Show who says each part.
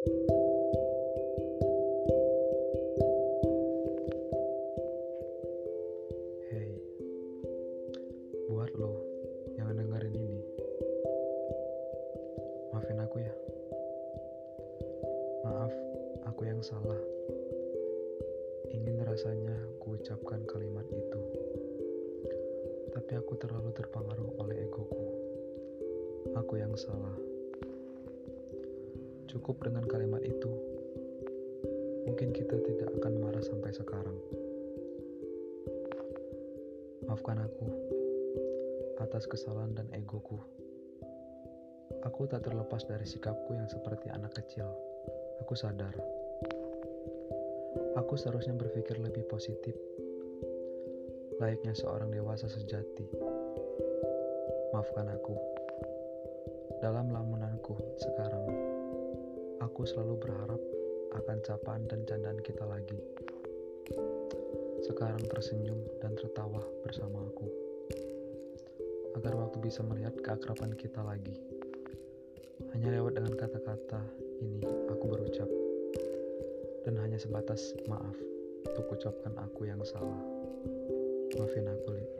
Speaker 1: Hey, buat lo yang dengerin ini, maafin aku ya. Maaf, aku yang salah. Ingin rasanya ku ucapkan kalimat itu, tapi aku terlalu terpengaruh oleh egoku. Aku yang salah. Cukup dengan kalimat itu, mungkin kita tidak akan marah sampai sekarang. Maafkan aku atas kesalahan dan egoku. Aku tak terlepas dari sikapku yang seperti anak kecil. Aku sadar. Aku seharusnya berpikir lebih positif. Layaknya seorang dewasa sejati. Maafkan aku. Dalam lamunanku sekarang, aku selalu berharap akan capaan dan candaan kita lagi sekarang tersenyum dan tertawa bersama aku. Agar waktu bisa melihat keakraban kita lagi. Hanya lewat dengan kata-kata ini aku berucap. Dan hanya sebatas maaf untuk ucapkan aku yang salah. Maafin aku, Li.